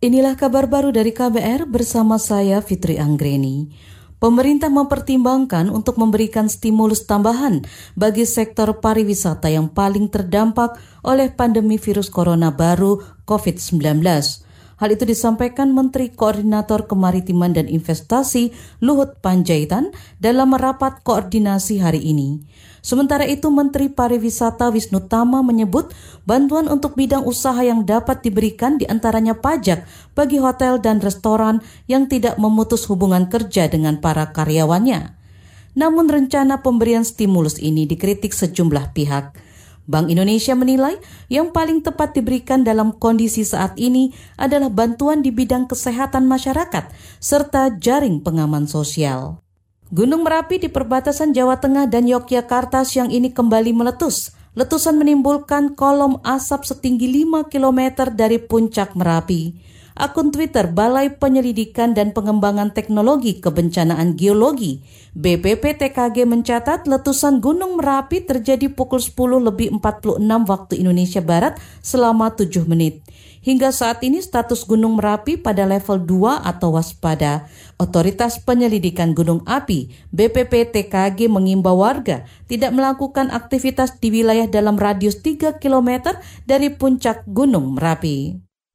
Inilah kabar baru dari KBR bersama saya Fitri Anggreni. Pemerintah mempertimbangkan untuk memberikan stimulus tambahan bagi sektor pariwisata yang paling terdampak oleh pandemi virus corona baru COVID-19. Hal itu disampaikan Menteri Koordinator Kemaritiman dan Investasi Luhut Panjaitan dalam rapat koordinasi hari ini. Sementara itu Menteri Pariwisata Wisnu Tama menyebut bantuan untuk bidang usaha yang dapat diberikan di antaranya pajak bagi hotel dan restoran yang tidak memutus hubungan kerja dengan para karyawannya. Namun rencana pemberian stimulus ini dikritik sejumlah pihak. Bank Indonesia menilai yang paling tepat diberikan dalam kondisi saat ini adalah bantuan di bidang kesehatan masyarakat serta jaring pengaman sosial. Gunung Merapi di perbatasan Jawa Tengah dan Yogyakarta siang ini kembali meletus. Letusan menimbulkan kolom asap setinggi 5 km dari puncak Merapi. Akun Twitter Balai Penyelidikan dan Pengembangan Teknologi Kebencanaan Geologi BPPTKG mencatat letusan Gunung Merapi terjadi pukul 10 lebih 46 waktu Indonesia Barat selama 7 menit. Hingga saat ini status Gunung Merapi pada level 2 atau waspada. Otoritas Penyelidikan Gunung Api BPPTKG mengimbau warga tidak melakukan aktivitas di wilayah dalam radius 3 km dari puncak Gunung Merapi.